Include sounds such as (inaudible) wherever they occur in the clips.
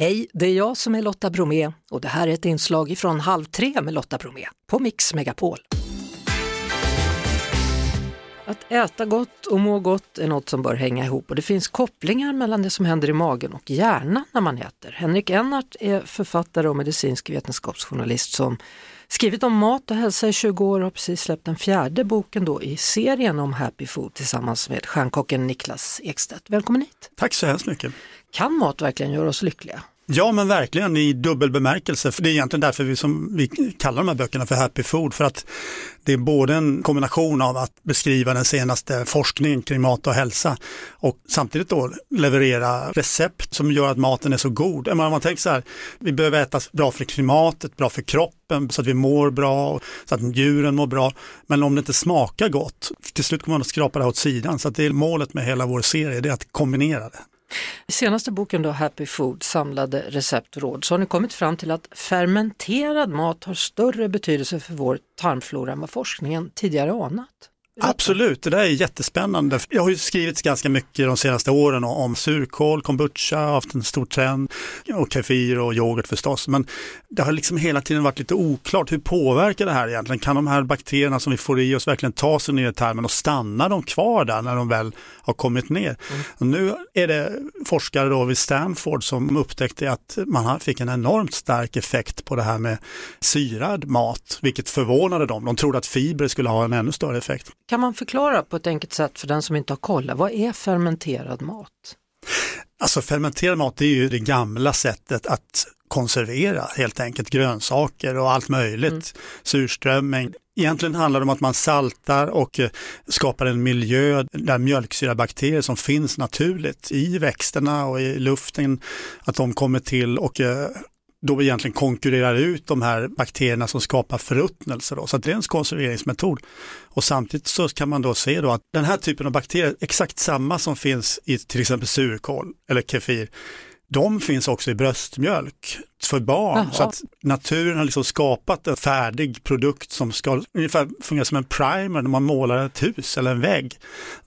Hej, det är jag som är Lotta Bromé och det här är ett inslag från Halv tre med Lotta Bromé på Mix Megapol. Att äta gott och må gott är något som bör hänga ihop och det finns kopplingar mellan det som händer i magen och hjärnan när man äter. Henrik Ennart är författare och medicinsk vetenskapsjournalist som skrivit om mat och hälsa i 20 år och har precis släppt den fjärde boken då i serien om Happy Food tillsammans med stjärnkocken Niklas Ekstedt. Välkommen hit! Tack så hemskt mycket! Kan mat verkligen göra oss lyckliga? Ja men verkligen i dubbel bemärkelse. För det är egentligen därför vi, som, vi kallar de här böckerna för Happy Food. För att det är både en kombination av att beskriva den senaste forskningen kring mat och hälsa och samtidigt då leverera recept som gör att maten är så god. Om man tänker så här, vi behöver äta bra för klimatet, bra för kroppen så att vi mår bra, så att djuren mår bra. Men om det inte smakar gott, till slut kommer man att skrapa det åt sidan. Så att det är målet med hela vår serie, det är att kombinera det. I senaste boken då, Happy Food, samlade recept och råd, så har ni kommit fram till att fermenterad mat har större betydelse för vår tarmflora än vad forskningen tidigare anat. Absolut, det där är jättespännande. Jag har ju skrivit ganska mycket de senaste åren om surkål, kombucha, haft en stor trend och kefir och yoghurt förstås. Men det har liksom hela tiden varit lite oklart. Hur påverkar det här egentligen? Kan de här bakterierna som vi får i oss verkligen ta sig ner i tarmen och stannar de kvar där när de väl har kommit ner? Mm. Och nu är det forskare då vid Stanford som upptäckte att man fick en enormt stark effekt på det här med syrad mat, vilket förvånade dem. De trodde att fibrer skulle ha en ännu större effekt. Kan man förklara på ett enkelt sätt för den som inte har koll, vad är fermenterad mat? Alltså fermenterad mat är ju det gamla sättet att konservera helt enkelt grönsaker och allt möjligt, mm. surströmming. Egentligen handlar det om att man saltar och eh, skapar en miljö där mjölksyrabakterier som finns naturligt i växterna och i luften, att de kommer till och eh, då egentligen konkurrerar ut de här bakterierna som skapar förruttnelse. Då. Så det är en konserveringsmetod. Och samtidigt så kan man då se då att den här typen av bakterier, exakt samma som finns i till exempel surkål eller kefir, de finns också i bröstmjölk för barn. Jaha. Så att naturen har liksom skapat en färdig produkt som ska ungefär fungera som en primer när man målar ett hus eller en vägg.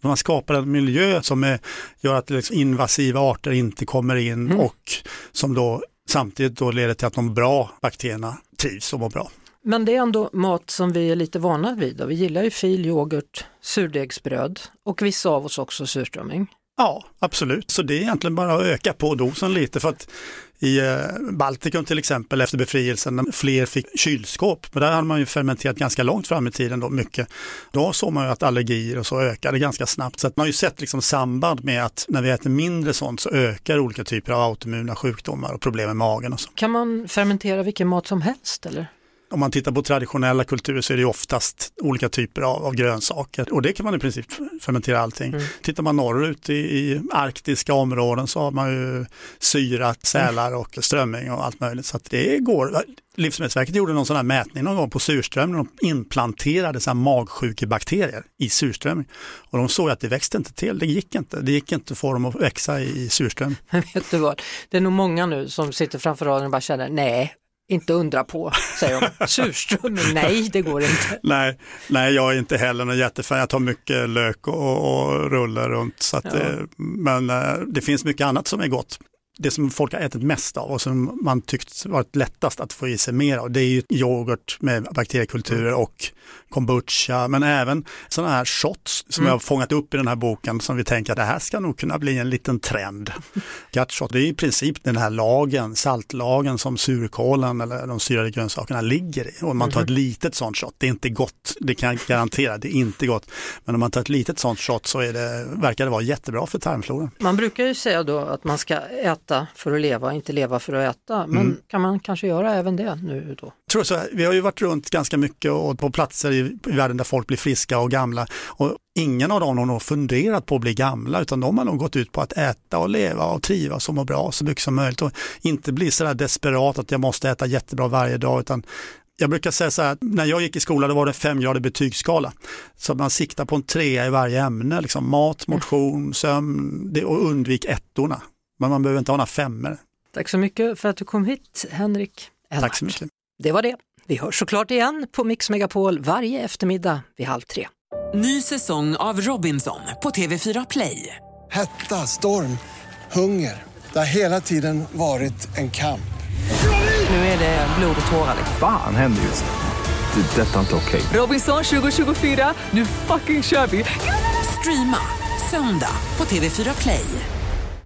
Man skapar en miljö som är, gör att liksom invasiva arter inte kommer in mm. och som då samtidigt då leder till att de bra bakterierna trivs och mår bra. Men det är ändå mat som vi är lite vana vid. Vi gillar ju fil, yoghurt, surdegsbröd och vissa av oss också surströmming. Ja, absolut. Så det är egentligen bara att öka på dosen lite för att i eh, Baltikum till exempel efter befrielsen, när fler fick kylskåp, men där hade man ju fermenterat ganska långt fram i tiden då, mycket. Då såg man ju att allergier och så ökade ganska snabbt. Så att man har ju sett liksom samband med att när vi äter mindre sånt så ökar olika typer av autoimmuna sjukdomar och problem med magen och så. Kan man fermentera vilken mat som helst eller? Om man tittar på traditionella kulturer så är det oftast olika typer av, av grönsaker och det kan man i princip fermentera allting. Mm. Tittar man norrut i, i arktiska områden så har man ju syrat sälar och strömming och allt möjligt så att det går. Livsmedelsverket gjorde någon sån här mätning någon gång på surströmming. De implanterade så här magsjukebakterier i surströmming. Och de såg att det växte inte till, det gick inte. Det gick inte för dem att växa i surströmming. (laughs) Vet du vad, det är nog många nu som sitter framför radion och bara känner nej, inte undra på, säger de. (laughs) Surströmming, nej det går inte. nej, nej, jag är inte heller någon jättefan. Jag tar mycket lök och, och rullar runt. Så att, ja. Eh, men eh, det finns mycket annat som är gott det som folk har ätit mest av och som man tyckt varit lättast att få i sig mer av, det är ju yoghurt med bakteriekulturer och kombucha, men även sådana här shots som mm. jag har fångat upp i den här boken som vi tänker att det här ska nog kunna bli en liten trend. (laughs) Gutshot, det är i princip den här lagen, saltlagen som surkålen eller de syrade grönsakerna ligger i. Och om man tar ett mm. litet sånt shot, det är inte gott, det kan jag garantera, det är inte gott. Men om man tar ett litet sånt shot så är det, verkar det vara jättebra för tarmfloran. Man brukar ju säga då att man ska äta för att leva, inte leva för att äta. Men mm. kan man kanske göra även det nu då? tror så här, vi har ju varit runt ganska mycket och på platser i, världen där folk blir friska och gamla och ingen av dem har nog funderat på att bli gamla utan de har nog gått ut på att äta och leva och trivas och må bra så mycket som möjligt och inte bli så där desperat att jag måste äta jättebra varje dag utan jag brukar säga så här, när jag gick i skolan då var det femgradig betygsskala. Så man siktar på en trea i varje ämne, liksom mat, motion, sömn och undvik ettorna. Men man behöver inte ha några femmor. Tack så mycket för att du kom hit, Henrik Ellert. Tack så mycket. Det var det. Vi hörs såklart igen på Mix Megapol varje eftermiddag vid halv tre. Ny säsong av Robinson på TV4 Play. Hetta, storm, hunger. Det har hela tiden varit en kamp. Nu är det blod och tårar. Fan händer just det. det är detta är inte okej. Okay. Robinson 2024, nu fucking kör vi! Streama söndag på TV4 Play.